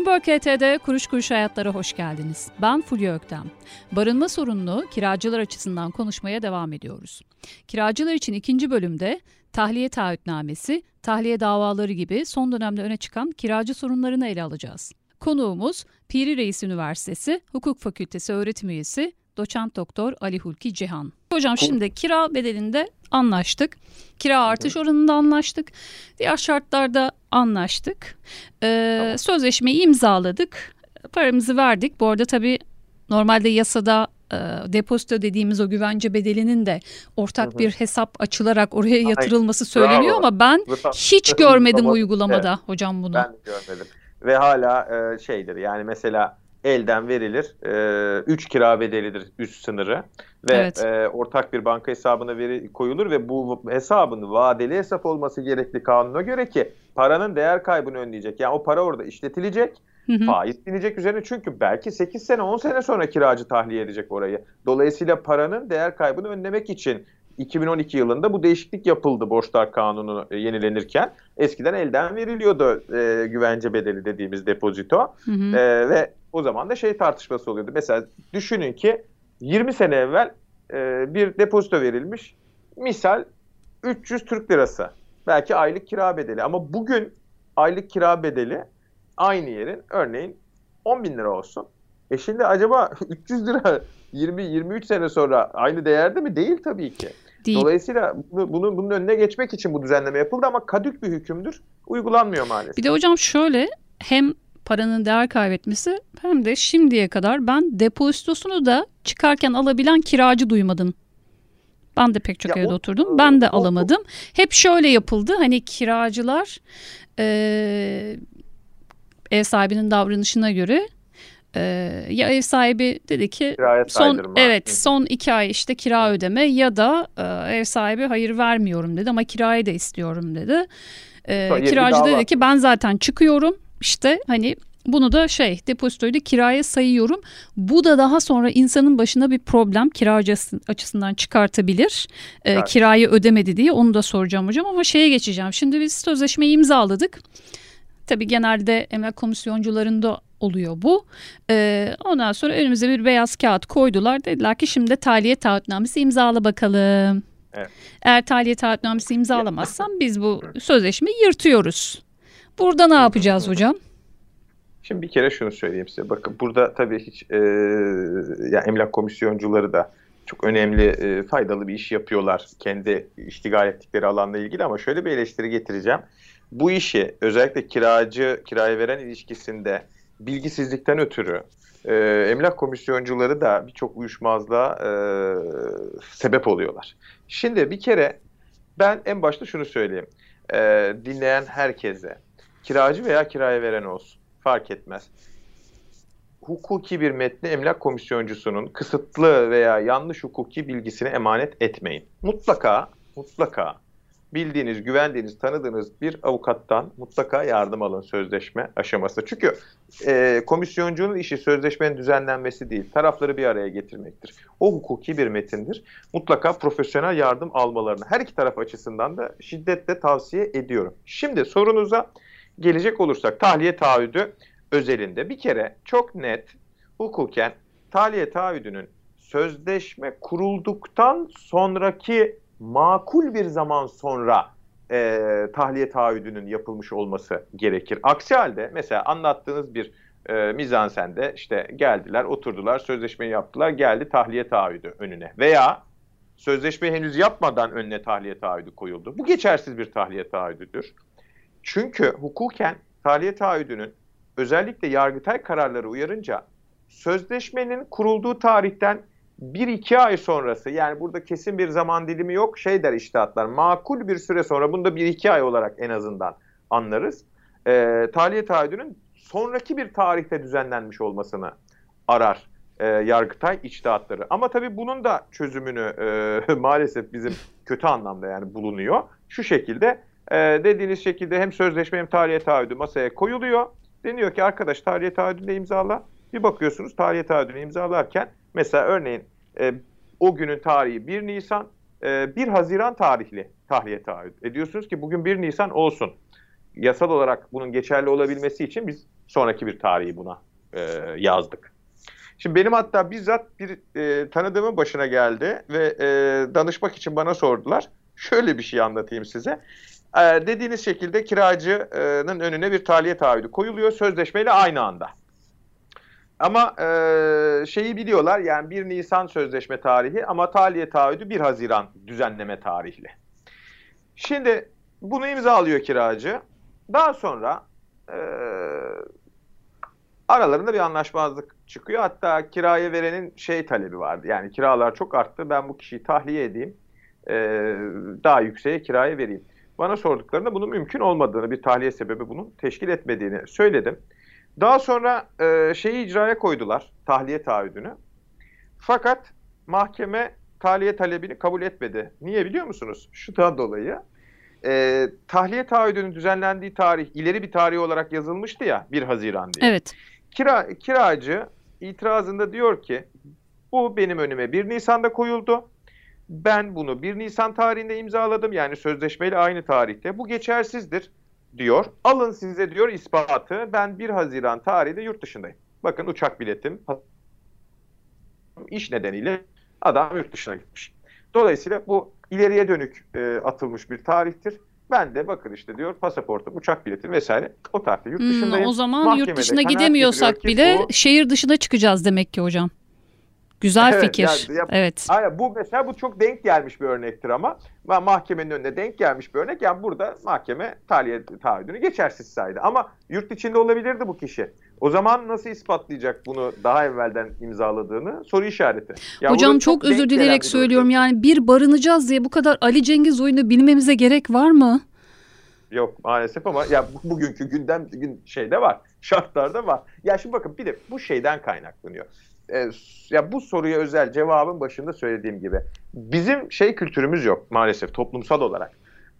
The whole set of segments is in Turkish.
Bloomberg HT'de Kuruş Kuruş Hayatlara hoş geldiniz. Ben Fulya Öktem. Barınma sorununu kiracılar açısından konuşmaya devam ediyoruz. Kiracılar için ikinci bölümde tahliye taahhütnamesi, tahliye davaları gibi son dönemde öne çıkan kiracı sorunlarını ele alacağız. Konuğumuz Piri Reis Üniversitesi Hukuk Fakültesi öğretim üyesi doçent doktor Ali Hulki Cihan. Hocam şimdi kira bedelinde anlaştık. Kira artış oranında anlaştık. Diğer şartlarda anlaştık. Ee, tamam. Sözleşmeyi imzaladık. Paramızı verdik. Bu arada tabii normalde yasada e, depozito dediğimiz o güvence bedelinin de ortak bir hesap açılarak oraya yatırılması Ay, söyleniyor bravo. ama ben hiç görmedim uygulamada evet. hocam bunu. Ben de görmedim. Ve hala e, şeydir yani mesela elden verilir. 3 e, kira bedelidir üst sınırı ve evet. e, ortak bir banka hesabına veri koyulur ve bu hesabın vadeli hesap olması gerekli kanuna göre ki paranın değer kaybını önleyecek. Yani o para orada işletilecek. Hı hı. Faiz binecek üzerine çünkü belki 8 sene 10 sene sonra kiracı tahliye edecek orayı. Dolayısıyla paranın değer kaybını önlemek için 2012 yılında bu değişiklik yapıldı borçlar kanunu e, yenilenirken. Eskiden elden veriliyordu e, güvence bedeli dediğimiz depozito. Hı hı. E, ve o zaman da şey tartışması oluyordu. Mesela düşünün ki 20 sene evvel e, bir depozito verilmiş. Misal 300 Türk lirası. Belki aylık kira bedeli. Ama bugün aylık kira bedeli aynı yerin örneğin 10 bin lira olsun. E şimdi acaba 300 lira 20-23 sene sonra aynı değerde mi? Değil tabii ki. Değil. Dolayısıyla bunu, bunu, bunun önüne geçmek için bu düzenleme yapıldı ama kadük bir hükümdür. Uygulanmıyor maalesef. Bir de hocam şöyle hem paranın değer kaybetmesi hem de şimdiye kadar ben depozitosunu da çıkarken alabilen kiracı duymadım. Ben de pek çok ya evde o, oturdum. Ben de o, alamadım. O, Hep şöyle yapıldı. Hani kiracılar e, ev sahibinin davranışına göre e, ya ev sahibi dedi ki Kiraya son evet son iki ay işte kira ödeme ya da e, ev sahibi hayır vermiyorum dedi ama kirayı da istiyorum dedi. E, kiracı dedi ki ben zaten çıkıyorum işte hani bunu da şey depozitoyu da kiraya sayıyorum. Bu da daha sonra insanın başına bir problem kiracı açısından çıkartabilir. Ee, evet. Kirayı ödemedi diye onu da soracağım hocam ama şeye geçeceğim. Şimdi biz sözleşmeyi imzaladık. Tabii genelde emlak komisyoncularında oluyor bu. Ee, ondan sonra önümüze bir beyaz kağıt koydular. Dediler ki şimdi tahliye taahhütnamesi imzala bakalım. Evet. Eğer tahliye taahhütnamesi imzalamazsam biz bu sözleşmeyi yırtıyoruz. Burada ne yapacağız hocam? Şimdi bir kere şunu söyleyeyim size. Bakın burada tabii hiç e, yani emlak komisyoncuları da çok önemli, e, faydalı bir iş yapıyorlar kendi iştigal ettikleri alanla ilgili ama şöyle bir eleştiri getireceğim. Bu işi özellikle kiracı, kiraya veren ilişkisinde bilgisizlikten ötürü e, emlak komisyoncuları da birçok uyuşmazlığa e, sebep oluyorlar. Şimdi bir kere ben en başta şunu söyleyeyim. E, dinleyen herkese kiracı veya kiraya veren olsun fark etmez. Hukuki bir metni emlak komisyoncusunun kısıtlı veya yanlış hukuki bilgisini emanet etmeyin. Mutlaka, mutlaka bildiğiniz, güvendiğiniz, tanıdığınız bir avukattan mutlaka yardım alın sözleşme aşaması. Çünkü e, komisyoncunun işi sözleşmenin düzenlenmesi değil, tarafları bir araya getirmektir. O hukuki bir metindir. Mutlaka profesyonel yardım almalarını her iki taraf açısından da şiddetle tavsiye ediyorum. Şimdi sorunuza gelecek olursak tahliye taahhüdü özelinde bir kere çok net hukuken tahliye taahhüdünün sözleşme kurulduktan sonraki makul bir zaman sonra e, tahliye taahhüdünün yapılmış olması gerekir. Aksi halde mesela anlattığınız bir e, mizansende işte geldiler, oturdular, sözleşmeyi yaptılar, geldi tahliye taahhüdü önüne. Veya sözleşmeyi henüz yapmadan önüne tahliye taahhüdü koyuldu. Bu geçersiz bir tahliye taahhüdüdür. Çünkü hukuken tahliye taahhüdünün özellikle yargıtay kararları uyarınca sözleşmenin kurulduğu tarihten bir iki ay sonrası yani burada kesin bir zaman dilimi yok şey der iştihatlar makul bir süre sonra bunu da bir iki ay olarak en azından anlarız. E, tahliye taahhüdünün sonraki bir tarihte düzenlenmiş olmasını arar e, Yargıtay içtihatları. Ama tabii bunun da çözümünü e, maalesef bizim kötü anlamda yani bulunuyor. Şu şekilde e, dediğiniz şekilde hem sözleşme hem tahliye taahhüdü masaya koyuluyor. Deniyor ki arkadaş tahliye taahhüdünü imzala. Bir bakıyorsunuz tahliye taahhüdünü imzalarken mesela örneğin e, o günün tarihi 1 Nisan, e, 1 Haziran tarihli tahliye taahhüt ediyorsunuz ki bugün 1 Nisan olsun. Yasal olarak bunun geçerli olabilmesi için biz sonraki bir tarihi buna e, yazdık. Şimdi benim hatta bizzat bir e, tanıdığımın başına geldi ve e, danışmak için bana sordular. Şöyle bir şey anlatayım size. E, dediğiniz şekilde kiracının önüne bir tahliye taahhüdü koyuluyor sözleşmeyle aynı anda. Ama e, şeyi biliyorlar yani 1 Nisan sözleşme tarihi ama tahliye taahhüdü 1 Haziran düzenleme tarihli. Şimdi bunu imzalıyor kiracı. Daha sonra e, aralarında bir anlaşmazlık çıkıyor. Hatta kiraya verenin şey talebi vardı. Yani kiralar çok arttı. Ben bu kişiyi tahliye edeyim. E, daha yükseğe kiraya vereyim. Bana sorduklarında bunun mümkün olmadığını, bir tahliye sebebi bunun teşkil etmediğini söyledim. Daha sonra e, şeyi icraya koydular, tahliye taahhüdünü. Fakat mahkeme tahliye talebini kabul etmedi. Niye biliyor musunuz? Şundan dolayı. E, tahliye taahhüdünün düzenlendiği tarih ileri bir tarih olarak yazılmıştı ya 1 Haziran diye. Evet. Kira, kiracı itirazında diyor ki bu benim önüme 1 Nisan'da koyuldu. Ben bunu 1 Nisan tarihinde imzaladım. Yani sözleşmeyle aynı tarihte. Bu geçersizdir diyor. Alın size diyor ispatı. Ben 1 Haziran tarihinde yurt dışındayım. Bakın uçak biletim iş nedeniyle adam yurt dışına gitmiş. Dolayısıyla bu ileriye dönük e, atılmış bir tarihtir. Ben de bakın işte diyor pasaportum, uçak biletim vesaire o tarihte yurt hmm, dışındayım. Hmm, o zaman Mahkemede yurt dışına gidemiyorsak bile bu, şehir dışına çıkacağız demek ki hocam. Güzel evet, fikir. Yani, ya, evet. Aynen, bu mesela bu çok denk gelmiş bir örnektir ama mahkemenin önüne denk gelmiş bir örnek. Yani burada mahkeme tahliye taahhüdünü geçersiz saydı. Ama yurt içinde olabilirdi bu kişi. O zaman nasıl ispatlayacak bunu daha evvelden imzaladığını soru işareti. Ya Hocam çok, çok özür dileyerek söylüyorum. Yani bir barınacağız diye bu kadar Ali Cengiz oyunu bilmemize gerek var mı? Yok maalesef ama ya bugünkü gündem gün şeyde var. Şartlarda var. Ya şimdi bakın bir de bu şeyden kaynaklanıyor e, ya bu soruya özel cevabın başında söylediğim gibi bizim şey kültürümüz yok maalesef toplumsal olarak.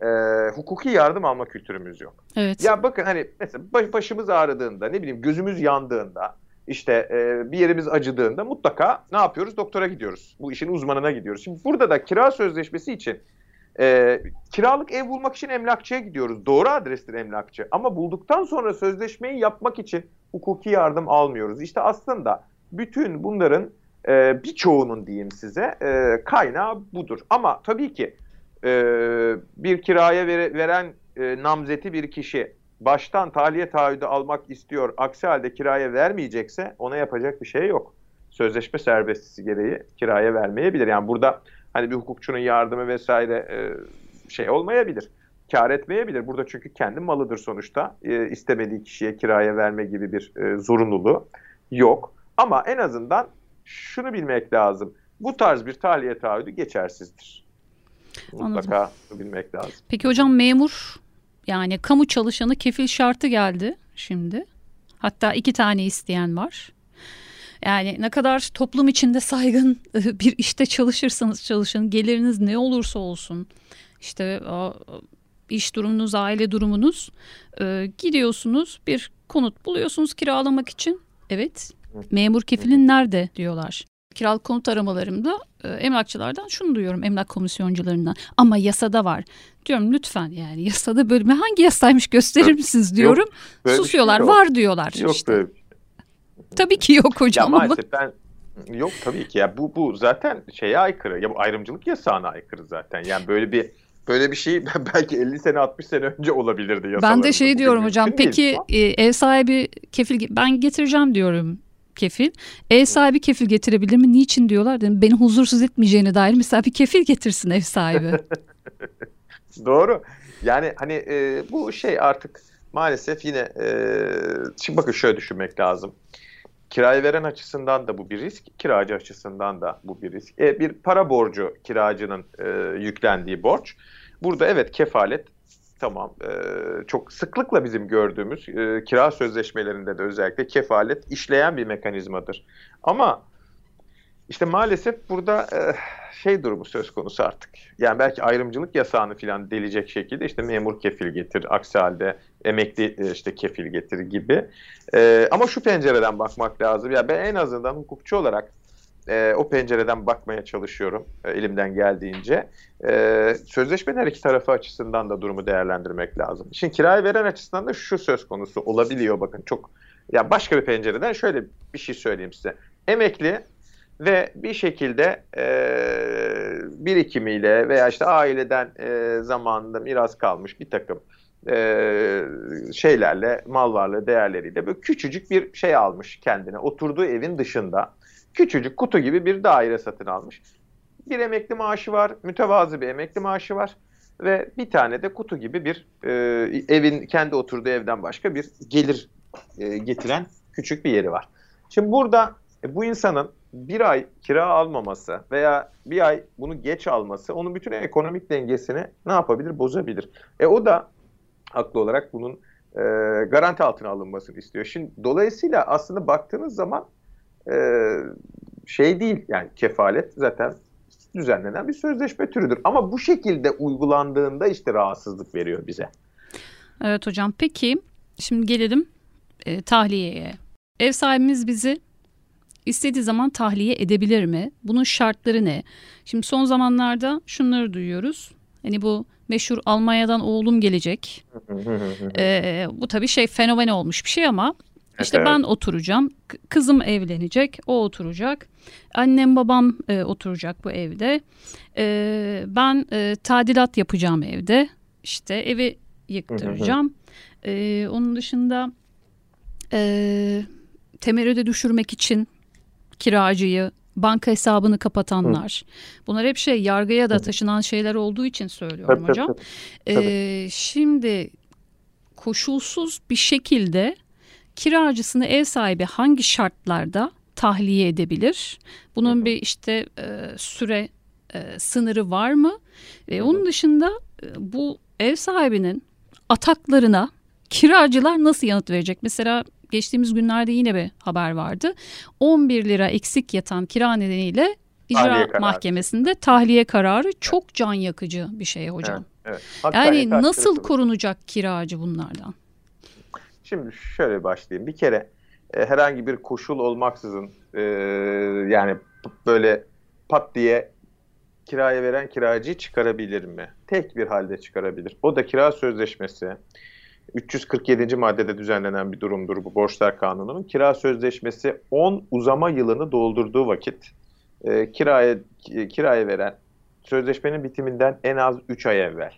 E, hukuki yardım alma kültürümüz yok. Evet. Ya bakın hani mesela başımız ağrıdığında ne bileyim gözümüz yandığında işte e, bir yerimiz acıdığında mutlaka ne yapıyoruz? Doktora gidiyoruz. Bu işin uzmanına gidiyoruz. Şimdi burada da kira sözleşmesi için e, kiralık ev bulmak için emlakçıya gidiyoruz. Doğru adrestir emlakçı. Ama bulduktan sonra sözleşmeyi yapmak için hukuki yardım almıyoruz. İşte aslında bütün bunların e, birçoğunun diyeyim size e, kaynağı budur. Ama tabii ki e, bir kiraya vere, veren e, namzeti bir kişi baştan tahliye taahhüdü almak istiyor. Aksi halde kiraya vermeyecekse ona yapacak bir şey yok. Sözleşme serbestisi gereği kiraya vermeyebilir. Yani burada hani bir hukukçunun yardımı vesaire e, şey olmayabilir. Kar etmeyebilir. Burada çünkü kendi malıdır sonuçta. E, istemediği kişiye kiraya verme gibi bir e, zorunluluğu yok. Ama en azından şunu bilmek lazım. Bu tarz bir tahliye taahhüdü geçersizdir. Mutlaka Anladım. bilmek lazım. Peki hocam memur yani kamu çalışanı kefil şartı geldi şimdi. Hatta iki tane isteyen var. Yani ne kadar toplum içinde saygın bir işte çalışırsanız çalışın, geliriniz ne olursa olsun, işte iş durumunuz, aile durumunuz, e, gidiyorsunuz bir konut buluyorsunuz kiralamak için. Evet, Memur kefilin nerede diyorlar. Kiralık konut aramalarımda e, emlakçılardan şunu duyuyorum emlak komisyoncularından. Ama yasada var. Diyorum lütfen yani yasada bölümü hangi yasaymış gösterir misiniz diyorum. Yok, Susuyorlar şey var diyorlar. Yok işte. böyle. Tabii ki yok hocam. Ya maalesef ben Yok tabii ki ya bu bu zaten şeye aykırı. Ya bu ayrımcılık yasağına aykırı zaten. Yani böyle bir böyle bir şey belki 50 sene 60 sene önce olabilirdi Ben de şey diyorum hocam. Peki e, ev sahibi kefil ben getireceğim diyorum kefil. Ev sahibi kefil getirebilir mi? Niçin diyorlar. Dedim, beni huzursuz etmeyeceğine dair mesela bir kefil getirsin ev sahibi. Doğru. Yani hani e, bu şey artık maalesef yine e, şimdi bakın şöyle düşünmek lazım. Kirayı veren açısından da bu bir risk, kiracı açısından da bu bir risk. E, bir para borcu kiracının e, yüklendiği borç. Burada evet kefalet tamam e, çok sıklıkla bizim gördüğümüz e, kira sözleşmelerinde de özellikle kefalet işleyen bir mekanizmadır. Ama işte maalesef burada e, şey durumu söz konusu artık. Yani belki ayrımcılık yasağını falan delecek şekilde işte memur kefil getir, aksi halde emekli e, işte kefil getir gibi. E, ama şu pencereden bakmak lazım. Ya yani ben en azından hukukçu olarak e, o pencereden bakmaya çalışıyorum e, elimden geldiğince. E, sözleşmenin her iki tarafı açısından da durumu değerlendirmek lazım. Şimdi kirayı veren açısından da şu söz konusu olabiliyor bakın çok Ya başka bir pencereden şöyle bir şey söyleyeyim size. Emekli ve bir şekilde e, birikimiyle veya işte aileden e, zamanında miras kalmış bir takım e, şeylerle, mal varlığı değerleriyle böyle küçücük bir şey almış kendine. Oturduğu evin dışında küçücük kutu gibi bir daire satın almış. Bir emekli maaşı var, mütevazı bir emekli maaşı var ve bir tane de kutu gibi bir e, evin kendi oturduğu evden başka bir gelir e, getiren küçük bir yeri var. Şimdi burada e, bu insanın bir ay kira almaması veya bir ay bunu geç alması onun bütün ekonomik dengesini ne yapabilir? Bozabilir. E o da haklı olarak bunun e, garanti altına alınmasını istiyor. Şimdi dolayısıyla aslında baktığınız zaman e, şey değil yani kefalet zaten düzenlenen bir sözleşme türüdür. Ama bu şekilde uygulandığında işte rahatsızlık veriyor bize. Evet hocam peki şimdi gelelim e, tahliyeye. Ev sahibimiz bizi istediği zaman tahliye edebilir mi? Bunun şartları ne? Şimdi son zamanlarda şunları duyuyoruz. Hani bu meşhur Almanya'dan oğlum gelecek. ee, bu tabii şey fenomen olmuş bir şey ama işte evet. ben oturacağım, kızım evlenecek, o oturacak, annem babam e, oturacak bu evde. E, ben e, tadilat yapacağım evde, işte evi yıktıracağım. e, onun dışında e, temerrüde düşürmek için kiracıyı banka hesabını kapatanlar. Hı. Bunlar hep şey yargıya da taşınan şeyler olduğu için söylüyorum tabii, hocam. Tabii, tabii. Ee, şimdi koşulsuz bir şekilde kiracısını ev sahibi hangi şartlarda tahliye edebilir? Bunun Hı. bir işte e, süre e, sınırı var mı? Ve onun dışında e, bu ev sahibinin ataklarına kiracılar nasıl yanıt verecek? Mesela geçtiğimiz günlerde yine bir haber vardı. 11 lira eksik yatan kira nedeniyle icra mahkemesinde tahliye kararı çok can yakıcı bir şey hocam. Evet, evet. Yani nasıl korunacak kiracı bunlardan? Şimdi şöyle başlayayım. Bir kere e, herhangi bir koşul olmaksızın e, yani böyle pat diye kiraya veren kiracıyı çıkarabilir mi? Tek bir halde çıkarabilir. O da kira sözleşmesi 347. maddede düzenlenen bir durumdur bu borçlar kanununun. Kira sözleşmesi 10 uzama yılını doldurduğu vakit e, kiraya kiraya veren sözleşmenin bitiminden en az 3 ay evvel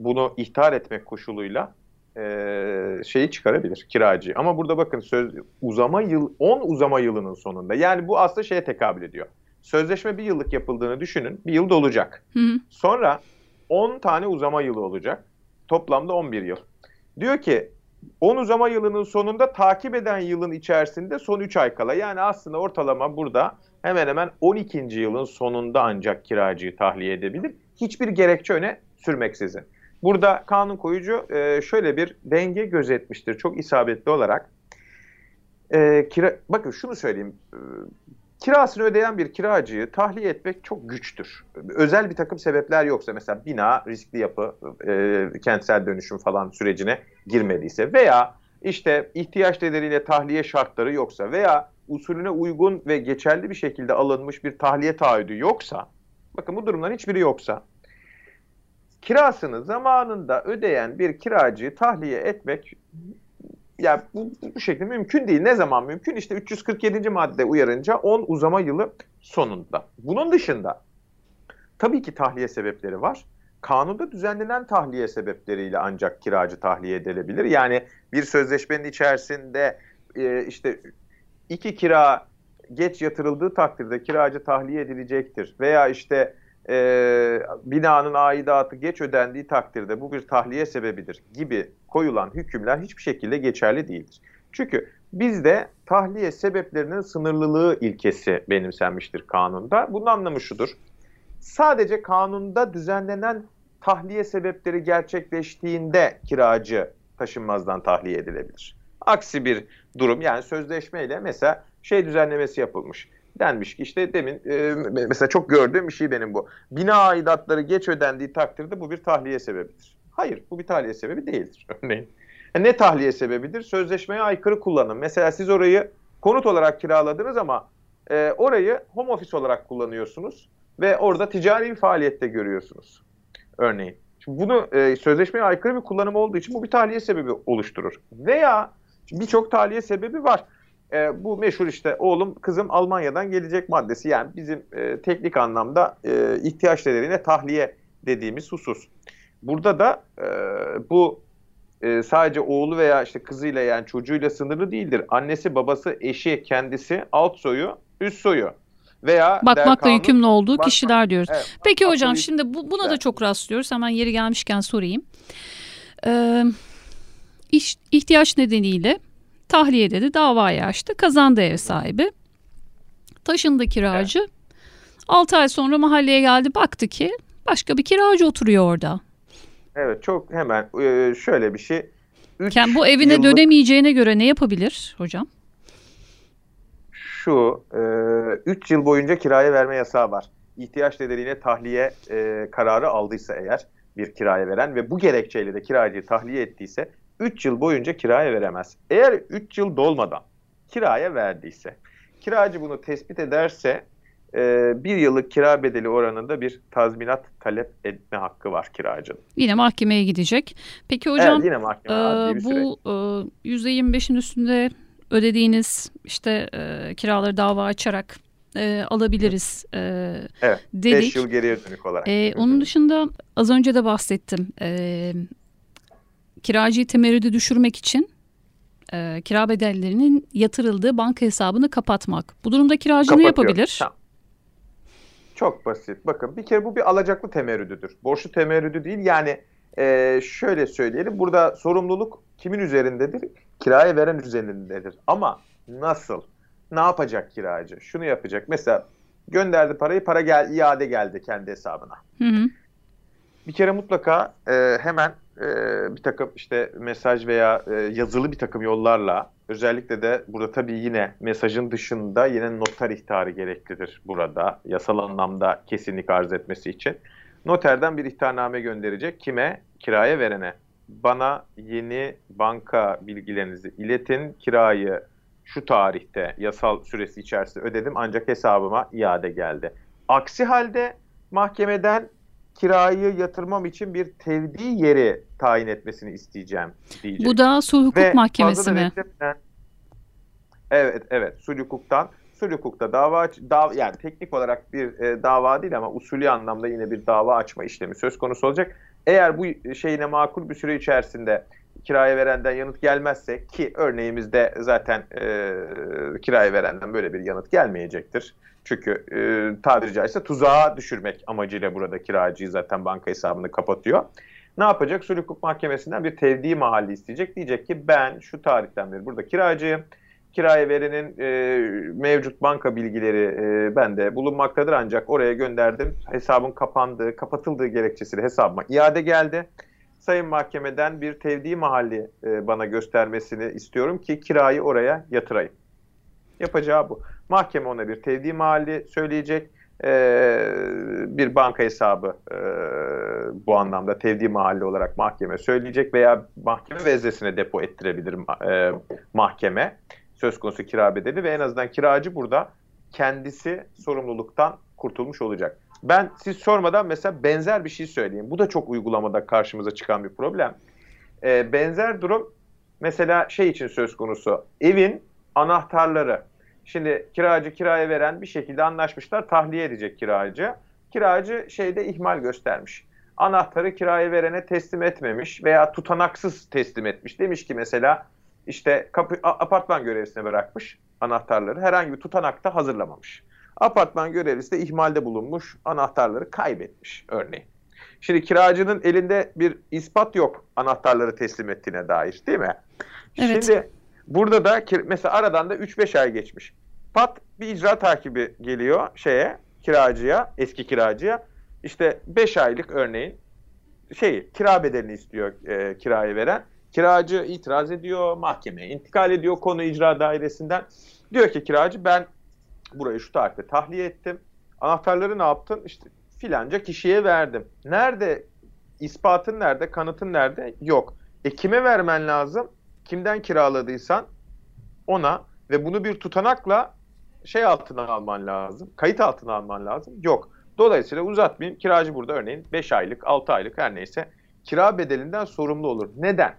bunu ihtar etmek koşuluyla e, şeyi çıkarabilir kiracı. Ama burada bakın söz uzama yıl 10 uzama yılının sonunda. Yani bu aslında şeye tekabül ediyor. Sözleşme bir yıllık yapıldığını düşünün. Bir yıl dolacak. Hı hı. Sonra 10 tane uzama yılı olacak. Toplamda 11 yıl. Diyor ki 10 uzama yılının sonunda takip eden yılın içerisinde son 3 ay kala. Yani aslında ortalama burada hemen hemen 12. yılın sonunda ancak kiracıyı tahliye edebilir. Hiçbir gerekçe öne sürmeksizin. Burada kanun koyucu e, şöyle bir denge gözetmiştir çok isabetli olarak. E, kira, bakın şunu söyleyeyim. E, kirasını ödeyen bir kiracıyı tahliye etmek çok güçtür. Özel bir takım sebepler yoksa mesela bina riskli yapı, e, kentsel dönüşüm falan sürecine girmediyse veya işte ihtiyaç nedeniyle tahliye şartları yoksa veya usulüne uygun ve geçerli bir şekilde alınmış bir tahliye taahhüdü yoksa, bakın bu durumların hiçbiri yoksa, kirasını zamanında ödeyen bir kiracıyı tahliye etmek ya bu, bu şekilde mümkün değil. Ne zaman mümkün? İşte 347. madde uyarınca 10 uzama yılı sonunda. Bunun dışında tabii ki tahliye sebepleri var. Kanunda düzenlenen tahliye sebepleriyle ancak kiracı tahliye edilebilir. Yani bir sözleşmenin içerisinde e, işte iki kira geç yatırıldığı takdirde kiracı tahliye edilecektir. Veya işte e, binanın aidatı geç ödendiği takdirde bu bir tahliye sebebidir gibi koyulan hükümler hiçbir şekilde geçerli değildir. Çünkü bizde tahliye sebeplerinin sınırlılığı ilkesi benimsenmiştir kanunda. Bunun anlamı şudur. Sadece kanunda düzenlenen tahliye sebepleri gerçekleştiğinde kiracı taşınmazdan tahliye edilebilir. Aksi bir durum yani sözleşmeyle mesela şey düzenlemesi yapılmış denmiş ki işte demin e, mesela çok gördüğüm bir şey benim bu. Bina aidatları geç ödendiği takdirde bu bir tahliye sebebidir. Hayır bu bir tahliye sebebi değildir örneğin. E, ne tahliye sebebidir? Sözleşmeye aykırı kullanım. Mesela siz orayı konut olarak kiraladınız ama e, orayı home office olarak kullanıyorsunuz ve orada ticari bir faaliyette görüyorsunuz örneğin. Şimdi bunu e, sözleşmeye aykırı bir kullanım olduğu için bu bir tahliye sebebi oluşturur. Veya Birçok tahliye sebebi var. E, bu meşhur işte oğlum kızım Almanya'dan gelecek maddesi yani bizim e, teknik anlamda e, ihtiyaç nedeniyle tahliye dediğimiz husus. Burada da e, bu e, sadece oğlu veya işte kızıyla yani çocuğuyla sınırlı değildir. Annesi, babası, eşi, kendisi, alt soyu, üst soyu veya bakmakla kanun, yükümlü olduğu bakmak, kişiler diyoruz. Evet, Peki hocam şimdi bu, buna evet. da çok rastlıyoruz. Hemen yeri gelmişken sorayım. Ee, iş, ihtiyaç nedeniyle tahliye dedi, davayı açtı, kazandı ev sahibi. Taşındı kiracı. Evet. 6 ay sonra mahalleye geldi baktı ki başka bir kiracı oturuyor orada. Evet çok hemen e, şöyle bir şey. Yani bu evine yıllık... dönemeyeceğine göre ne yapabilir hocam? Şu 3 e, yıl boyunca kiraya verme yasağı var. İhtiyaç nedeniyle tahliye e, kararı aldıysa eğer bir kiraya veren ve bu gerekçeyle de kiracıyı tahliye ettiyse 3 yıl boyunca kiraya veremez. Eğer 3 yıl dolmadan kiraya verdiyse, kiracı bunu tespit ederse e, bir yıllık kira bedeli oranında bir tazminat talep etme hakkı var kiracının. Yine mahkemeye gidecek. Peki hocam evet, yine mahkeme, e, bu e, %25'in üstünde ödediğiniz işte e, kiraları dava açarak e, alabiliriz e, evet, dedik. 5 yıl geriye dönük olarak. E, onun dışında az önce de bahsettim. E, kiracıyı temerrüde düşürmek için e, kira bedellerinin yatırıldığı banka hesabını kapatmak. Bu durumda kiracı ne yapabilir? Tamam. Çok basit. Bakın bir kere bu bir alacaklı temerrüdüdür. Borçlu temerrüdü değil. Yani e, şöyle söyleyelim. Burada sorumluluk kimin üzerindedir? Kiraya veren üzerindedir. Ama nasıl? Ne yapacak kiracı? Şunu yapacak. Mesela gönderdi parayı, para gel iade geldi kendi hesabına. Hı hı. Bir kere mutlaka e, hemen e, bir takım işte mesaj veya e, yazılı bir takım yollarla özellikle de burada tabii yine mesajın dışında yine noter ihtarı gereklidir burada yasal anlamda kesinlik arz etmesi için. Noterden bir ihtarname gönderecek kime? Kiraya verene. Bana yeni banka bilgilerinizi iletin. Kirayı şu tarihte yasal süresi içerisinde ödedim ancak hesabıma iade geldi. Aksi halde mahkemeden kirayı yatırmam için bir tevdi yeri tayin etmesini isteyeceğim diyecek. Bu da sulh hukuk Ve mahkemesi mi? evet, evet. Sulh hukuktan. Sulh hukukta dava, dav, yani teknik olarak bir e, dava değil ama usulü anlamda yine bir dava açma işlemi söz konusu olacak. Eğer bu şeyine makul bir süre içerisinde kiraya verenden yanıt gelmezse ki örneğimizde zaten e, kiraya verenden böyle bir yanıt gelmeyecektir. Çünkü e, tabiri caizse tuzağa düşürmek amacıyla burada kiracıyı zaten banka hesabını kapatıyor. Ne yapacak? Sulh Hukuk Mahkemesi'nden bir tevdi mahalli isteyecek. Diyecek ki ben şu tarihten beri burada kiracıyım. Kiraya verenin e, mevcut banka bilgileri e, bende bulunmaktadır ancak oraya gönderdim. Hesabın kapandığı, kapatıldığı gerekçesiyle hesabıma iade geldi. Sayın Mahkemeden bir tevdi mahalli e, bana göstermesini istiyorum ki kirayı oraya yatırayım. Yapacağı bu. Mahkeme ona bir tevdi mahalli söyleyecek. Ee, bir banka hesabı e, bu anlamda tevdi mahalli olarak mahkeme söyleyecek veya mahkeme veznesine depo ettirebilir e, mahkeme söz konusu kira bedeli ve en azından kiracı burada kendisi sorumluluktan kurtulmuş olacak. Ben siz sormadan mesela benzer bir şey söyleyeyim. Bu da çok uygulamada karşımıza çıkan bir problem. E, benzer durum mesela şey için söz konusu. Evin anahtarları Şimdi kiracı kiraya veren bir şekilde anlaşmışlar tahliye edecek kiracı. Kiracı şeyde ihmal göstermiş. Anahtarı kiraya verene teslim etmemiş veya tutanaksız teslim etmiş. Demiş ki mesela işte kapı, apartman görevlisine bırakmış anahtarları. Herhangi bir tutanakta hazırlamamış. Apartman görevlisi de ihmalde bulunmuş. Anahtarları kaybetmiş örneğin. Şimdi kiracının elinde bir ispat yok anahtarları teslim ettiğine dair değil mi? Evet. Şimdi burada da mesela aradan da 3-5 ay geçmiş pat bir icra takibi geliyor şeye kiracıya, eski kiracıya. İşte 5 aylık örneğin şey kira bedelini istiyor e, kirayı veren. Kiracı itiraz ediyor, mahkemeye intikal ediyor konu icra dairesinden. Diyor ki kiracı ben burayı şu tarihte tahliye ettim. Anahtarları ne yaptın? İşte filanca kişiye verdim. Nerede? İspatın nerede? Kanıtın nerede? Yok. E kime vermen lazım? Kimden kiraladıysan ona ve bunu bir tutanakla şey altına alman lazım. Kayıt altına alman lazım. Yok. Dolayısıyla uzatmayayım. Kiracı burada örneğin 5 aylık, 6 aylık her neyse kira bedelinden sorumlu olur. Neden?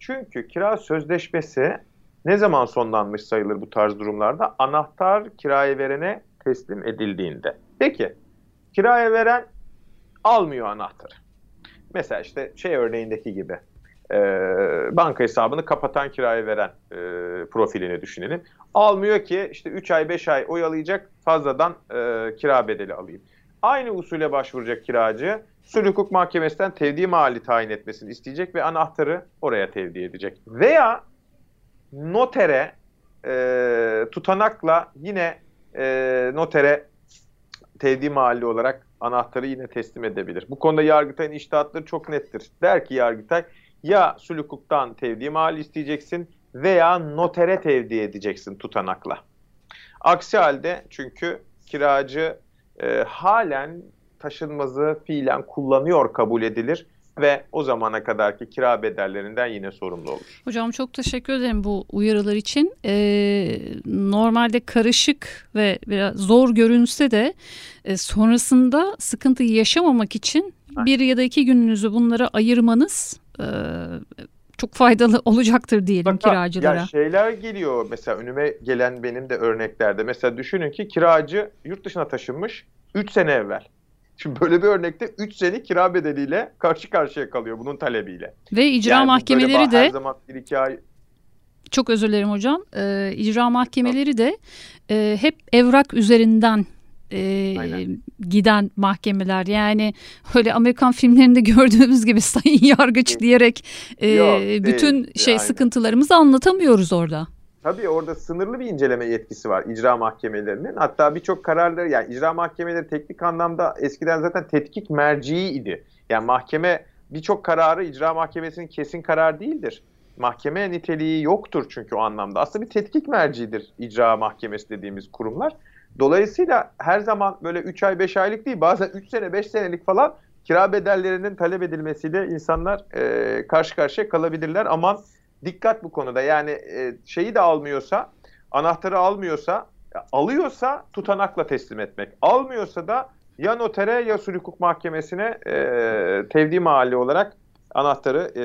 Çünkü kira sözleşmesi ne zaman sonlanmış sayılır bu tarz durumlarda? Anahtar kiraya verene teslim edildiğinde. Peki kiraya veren almıyor anahtarı. Mesela işte şey örneğindeki gibi e, banka hesabını kapatan kiraya veren e, profilini düşünelim. Almıyor ki işte 3 ay 5 ay oyalayacak fazladan e, kira bedeli alayım. Aynı usule başvuracak kiracı sulh hukuk mahkemesinden tevdi mali tayin etmesini isteyecek ve anahtarı oraya tevdi edecek. Veya notere e, tutanakla yine e, notere tevdi mahalli olarak anahtarı yine teslim edebilir. Bu konuda Yargıtay'ın iştahatları çok nettir. Der ki Yargıtay ya sulh hukuktan tevdi mahalli isteyeceksin veya notere tevdi edeceksin tutanakla. Aksi halde çünkü kiracı e, halen taşınmazı fiilen kullanıyor kabul edilir ve o zamana kadarki kira bedellerinden yine sorumlu olur. Hocam çok teşekkür ederim bu uyarılar için. Ee, normalde karışık ve biraz zor görünse de e, sonrasında sıkıntı yaşamamak için bir ya da iki gününüzü bunlara ayırmanız e, çok faydalı olacaktır diyelim Bak, kiracılara. Ya şeyler geliyor mesela önüme gelen benim de örneklerde. Mesela düşünün ki kiracı yurt dışına taşınmış 3 sene evvel. Şimdi böyle bir örnekte 3 sene kira bedeliyle karşı karşıya kalıyor bunun talebiyle. Ve icra yani mahkemeleri de her zaman bir iki ay çok özür dilerim hocam. Ee, icra mahkemeleri de e, hep evrak üzerinden e, giden mahkemeler. Yani öyle Amerikan filmlerinde gördüğümüz gibi sayın yargıç diyerek e, Yok, bütün değil, şey aynen. sıkıntılarımızı anlatamıyoruz orada. Tabii orada sınırlı bir inceleme yetkisi var icra mahkemelerinin. Hatta birçok kararları yani icra mahkemeleri teknik anlamda eskiden zaten tetkik merciği idi. Yani mahkeme birçok kararı icra mahkemesinin kesin karar değildir. Mahkeme niteliği yoktur çünkü o anlamda. Aslında bir tetkik merciidir icra mahkemesi dediğimiz kurumlar. Dolayısıyla her zaman böyle 3 ay 5 aylık değil bazen 3 sene 5 senelik falan kira bedellerinin talep edilmesiyle insanlar e, karşı karşıya kalabilirler. Aman dikkat bu konuda. Yani e, şeyi de almıyorsa, anahtarı almıyorsa, alıyorsa tutanakla teslim etmek. Almıyorsa da ya notere ya sulh hukuk mahkemesine e, tevdi mahalli olarak anahtarı e,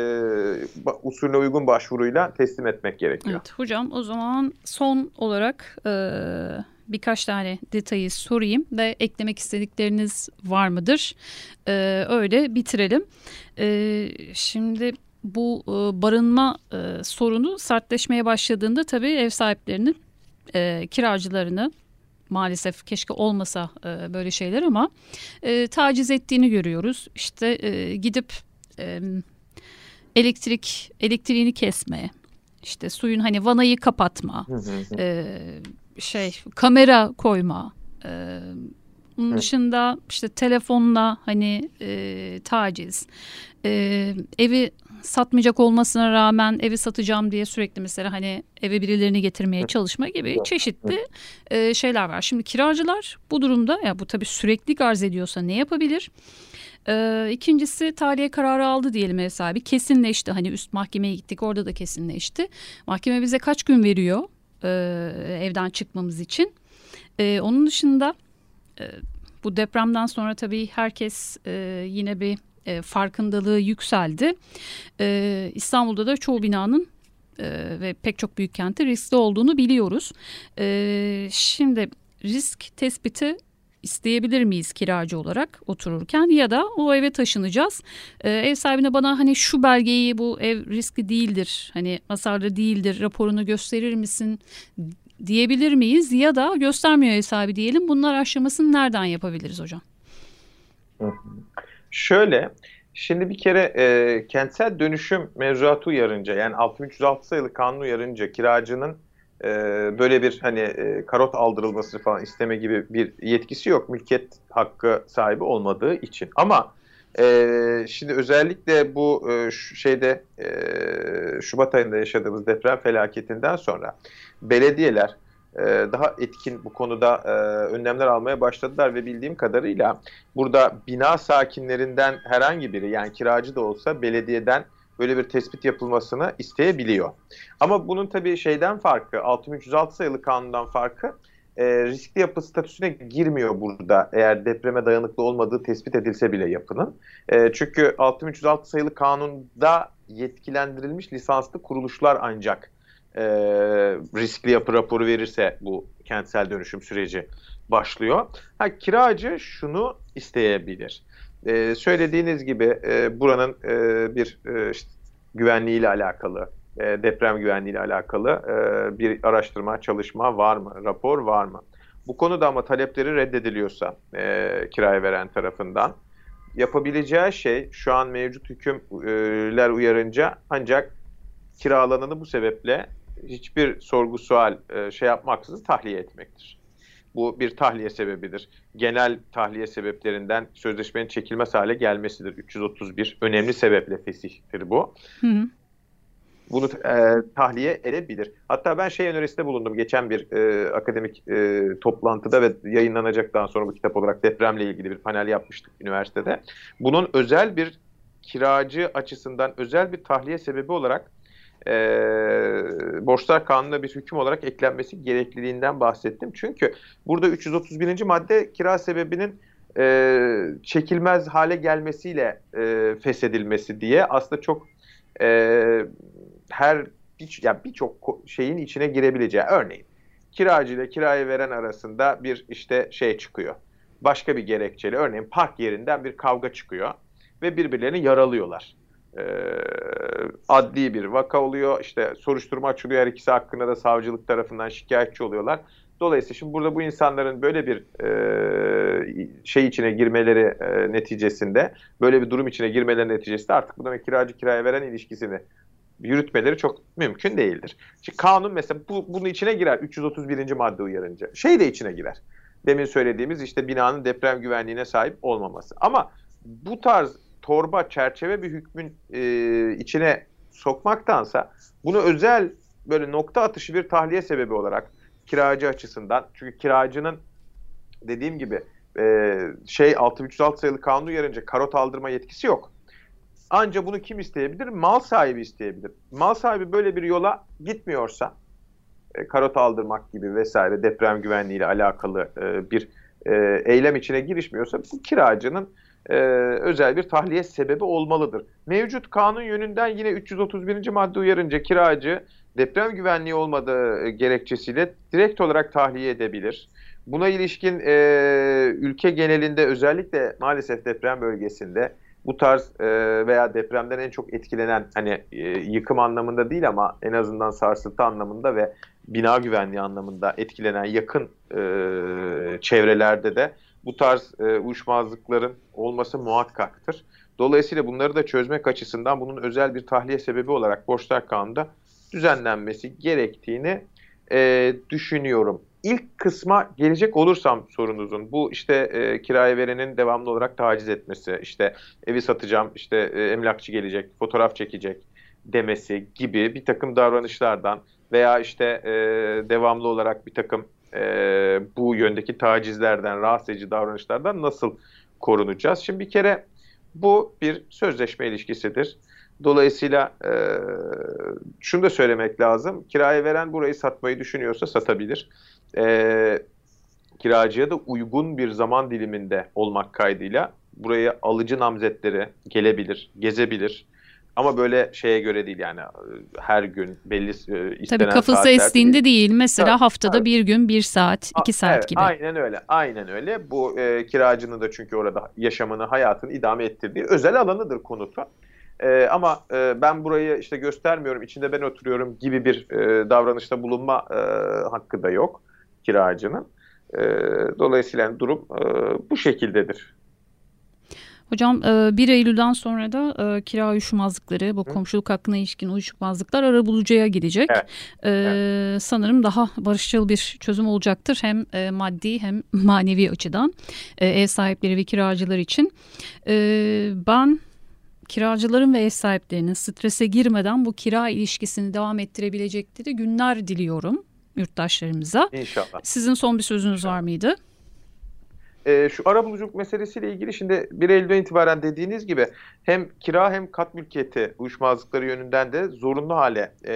usulüne uygun başvuruyla teslim etmek gerekiyor. Evet hocam o zaman son olarak e, birkaç tane detayı sorayım ve eklemek istedikleriniz var mıdır? E, öyle bitirelim. E, şimdi bu e, barınma e, sorunu sertleşmeye başladığında tabii ev sahiplerinin e, kiracılarını maalesef keşke olmasa e, böyle şeyler ama e, taciz ettiğini görüyoruz. İşte e, gidip e, elektrik elektriğini kesme, işte suyun hani vanayı kapatma, e, şey kamera koyma. E, bunun dışında işte telefonla hani e, taciz, e, evi satmayacak olmasına rağmen evi satacağım diye sürekli mesela hani eve birilerini getirmeye çalışma gibi çeşitli e, şeyler var. Şimdi kiracılar bu durumda ya bu tabii sürekli arz ediyorsa ne yapabilir? Ee, ikincisi tahliye kararı aldı diyelim ev sahibi. Kesinleşti. Hani üst mahkemeye gittik orada da kesinleşti. Mahkeme bize kaç gün veriyor e, evden çıkmamız için? E, onun dışında e, bu depremden sonra tabii herkes e, yine bir e, farkındalığı yükseldi. E, İstanbul'da da çoğu binanın e, ve pek çok büyük kentte riskli olduğunu biliyoruz. E, şimdi risk tespiti isteyebilir miyiz kiracı olarak otururken ya da o eve taşınacağız. Ee, ev sahibine bana hani şu belgeyi bu ev riskli değildir hani hasarlı değildir raporunu gösterir misin diyebilir miyiz ya da göstermiyor ev sahibi diyelim bunlar aşamasını nereden yapabiliriz hocam? Şöyle, şimdi bir kere e, kentsel dönüşüm mevzuatı uyarınca yani 6306 sayılı kanun uyarınca kiracının e, böyle bir hani e, karot aldırılması falan isteme gibi bir yetkisi yok. Mülkiyet hakkı sahibi olmadığı için. Ama e, şimdi özellikle bu e, şeyde e, Şubat ayında yaşadığımız deprem felaketinden sonra belediyeler e, daha etkin bu konuda e, önlemler almaya başladılar ve bildiğim kadarıyla burada bina sakinlerinden herhangi biri yani kiracı da olsa belediyeden böyle bir tespit yapılmasını isteyebiliyor. Ama bunun tabii şeyden farkı 6306 sayılı kanundan farkı e, riskli yapı statüsüne girmiyor burada eğer depreme dayanıklı olmadığı tespit edilse bile yapının. E, çünkü 6306 sayılı kanunda yetkilendirilmiş lisanslı kuruluşlar ancak e, riskli yapı raporu verirse bu kentsel dönüşüm süreci başlıyor. Ha, kiracı şunu isteyebilir. E, söylediğiniz gibi e, buranın e, bir e, işte, güvenliğiyle alakalı, e, deprem güvenliğiyle alakalı e, bir araştırma, çalışma var mı, rapor var mı? Bu konuda ama talepleri reddediliyorsa e, kiraya veren tarafından yapabileceği şey şu an mevcut hükümler uyarınca ancak kira alanını bu sebeple hiçbir sorgu sual e, şey yapmaksızın tahliye etmektir. Bu bir tahliye sebebidir. Genel tahliye sebeplerinden sözleşmenin çekilmez hale gelmesidir. 331 önemli sebeple fesihtir bu. Hı hı bunu e, tahliye edebilir. Hatta ben şey önerisinde bulundum geçen bir e, akademik e, toplantıda ve yayınlanacaktan sonra bu kitap olarak depremle ilgili bir panel yapmıştık üniversitede. Bunun özel bir kiracı açısından özel bir tahliye sebebi olarak e, borçlar kanununa bir hüküm olarak eklenmesi gerekliliğinden bahsettim. Çünkü burada 331. madde kira sebebinin e, çekilmez hale gelmesiyle e, feshedilmesi diye aslında çok e, her bir, yani birçok şeyin içine girebileceği. Örneğin kiracı ile kiraya veren arasında bir işte şey çıkıyor. Başka bir gerekçeli örneğin park yerinden bir kavga çıkıyor ve birbirlerini yaralıyorlar. Ee, adli bir vaka oluyor. İşte soruşturma açılıyor. Her ikisi hakkında da savcılık tarafından şikayetçi oluyorlar. Dolayısıyla şimdi burada bu insanların böyle bir e, şey içine girmeleri e, neticesinde, böyle bir durum içine girmeleri neticesinde artık bu demek kiracı kiraya veren ilişkisini yürütmeleri çok mümkün değildir. Şimdi kanun mesela bu, bunun içine girer 331. madde uyarınca. Şey de içine girer. Demin söylediğimiz işte binanın deprem güvenliğine sahip olmaması. Ama bu tarz torba, çerçeve bir hükmün e, içine sokmaktansa bunu özel böyle nokta atışı bir tahliye sebebi olarak kiracı açısından çünkü kiracının dediğim gibi e, şey 6306 sayılı kanun uyarınca karot aldırma yetkisi yok. Ancak bunu kim isteyebilir? Mal sahibi isteyebilir. Mal sahibi böyle bir yola gitmiyorsa, e, karot aldırmak gibi vesaire deprem güvenliği ile alakalı e, bir e, eylem içine girişmiyorsa bu kiracının e, özel bir tahliye sebebi olmalıdır. Mevcut kanun yönünden yine 331. madde uyarınca kiracı deprem güvenliği olmadığı gerekçesiyle direkt olarak tahliye edebilir. Buna ilişkin e, ülke genelinde özellikle maalesef deprem bölgesinde bu tarz e, veya depremden en çok etkilenen hani e, yıkım anlamında değil ama en azından sarsıntı anlamında ve bina güvenliği anlamında etkilenen yakın e, çevrelerde de bu tarz e, uyuşmazlıkların olması muhakkaktır. Dolayısıyla bunları da çözmek açısından bunun özel bir tahliye sebebi olarak borçlar kanunda düzenlenmesi gerektiğini e, düşünüyorum ilk kısma gelecek olursam sorunuzun bu işte e, kiraya verenin devamlı olarak taciz etmesi, işte evi satacağım, işte e, emlakçı gelecek, fotoğraf çekecek demesi gibi bir takım davranışlardan veya işte e, devamlı olarak bir takım e, bu yöndeki tacizlerden, rahatsız edici davranışlardan nasıl korunacağız? Şimdi bir kere bu bir sözleşme ilişkisidir. Dolayısıyla e, şunu da söylemek lazım. Kiraya veren burayı satmayı düşünüyorsa satabilir e, kiracıya da uygun bir zaman diliminde olmak kaydıyla buraya alıcı namzetleri gelebilir, gezebilir. Ama böyle şeye göre değil yani her gün belli e, istenen Tabii kafası estiğinde değil. değil. Mesela tabii, haftada tabii. bir gün bir saat, iki saat evet, gibi. Aynen öyle, aynen öyle. Bu e, kiracının da çünkü orada yaşamını, hayatını idame ettirdiği özel alanıdır konutu. E, ama e, ben burayı işte göstermiyorum, içinde ben oturuyorum gibi bir e, davranışta bulunma e, hakkı da yok kiracının. E, dolayısıyla durum e, bu şekildedir. Hocam 1 e, Eylül'den sonra da e, kira uyuşmazlıkları, bu komşuluk hakkına ilişkin uyuşmazlıklar arabulucuya gidecek. Evet. Ee, evet. Sanırım daha barışçıl bir çözüm olacaktır hem e, maddi hem manevi açıdan ev sahipleri ve kiracılar için. E, ben kiracıların ve ev sahiplerinin strese girmeden bu kira ilişkisini devam ettirebilecekleri günler diliyorum yurttaşlarımıza. İnşallah. Sizin son bir sözünüz İnşallah. var mıydı? E, şu arabuluculuk meselesiyle ilgili şimdi 1 Eylül'den itibaren dediğiniz gibi hem kira hem kat mülkiyeti uyuşmazlıkları yönünden de zorunlu hale e,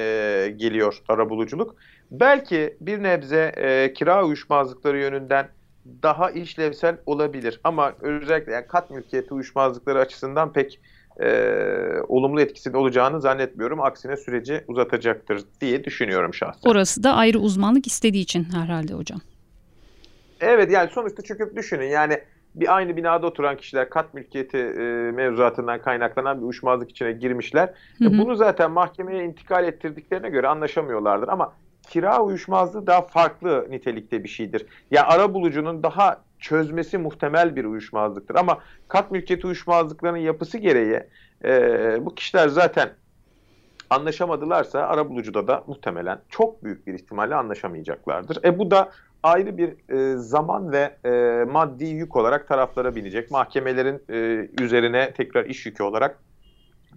geliyor arabuluculuk. Belki bir nebze e, kira uyuşmazlıkları yönünden daha işlevsel olabilir ama özellikle yani kat mülkiyeti uyuşmazlıkları açısından pek e, olumlu etkisinin olacağını zannetmiyorum. Aksine süreci uzatacaktır diye düşünüyorum şahsen. Orası da ayrı uzmanlık istediği için herhalde hocam. Evet yani sonuçta çünkü düşünün yani bir aynı binada oturan kişiler kat mülkiyeti e, mevzuatından kaynaklanan bir uyuşmazlık içine girmişler. Hı hı. Bunu zaten mahkemeye intikal ettirdiklerine göre anlaşamıyorlardır ama kira uyuşmazlığı daha farklı nitelikte bir şeydir. Ya yani ara bulucunun daha çözmesi muhtemel bir uyuşmazlıktır ama kat mülkiyeti uyuşmazlıklarının yapısı gereği e, bu kişiler zaten anlaşamadılarsa ara bulucuda da muhtemelen çok büyük bir ihtimalle anlaşamayacaklardır. E bu da ayrı bir e, zaman ve e, maddi yük olarak taraflara binecek. Mahkemelerin e, üzerine tekrar iş yükü olarak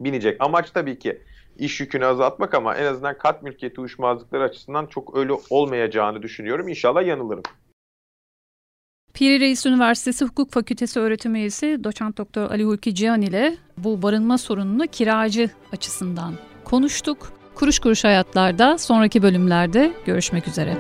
binecek. Amaç tabii ki iş yükünü azaltmak ama en azından kat mülkiyeti uyuşmazlıkları açısından çok öyle olmayacağını düşünüyorum. İnşallah yanılırım. Piri Reis Üniversitesi Hukuk Fakültesi öğretim üyesi doçent doktor Ali Hulki Cihan ile bu barınma sorununu kiracı açısından konuştuk. Kuruş kuruş hayatlarda sonraki bölümlerde görüşmek üzere.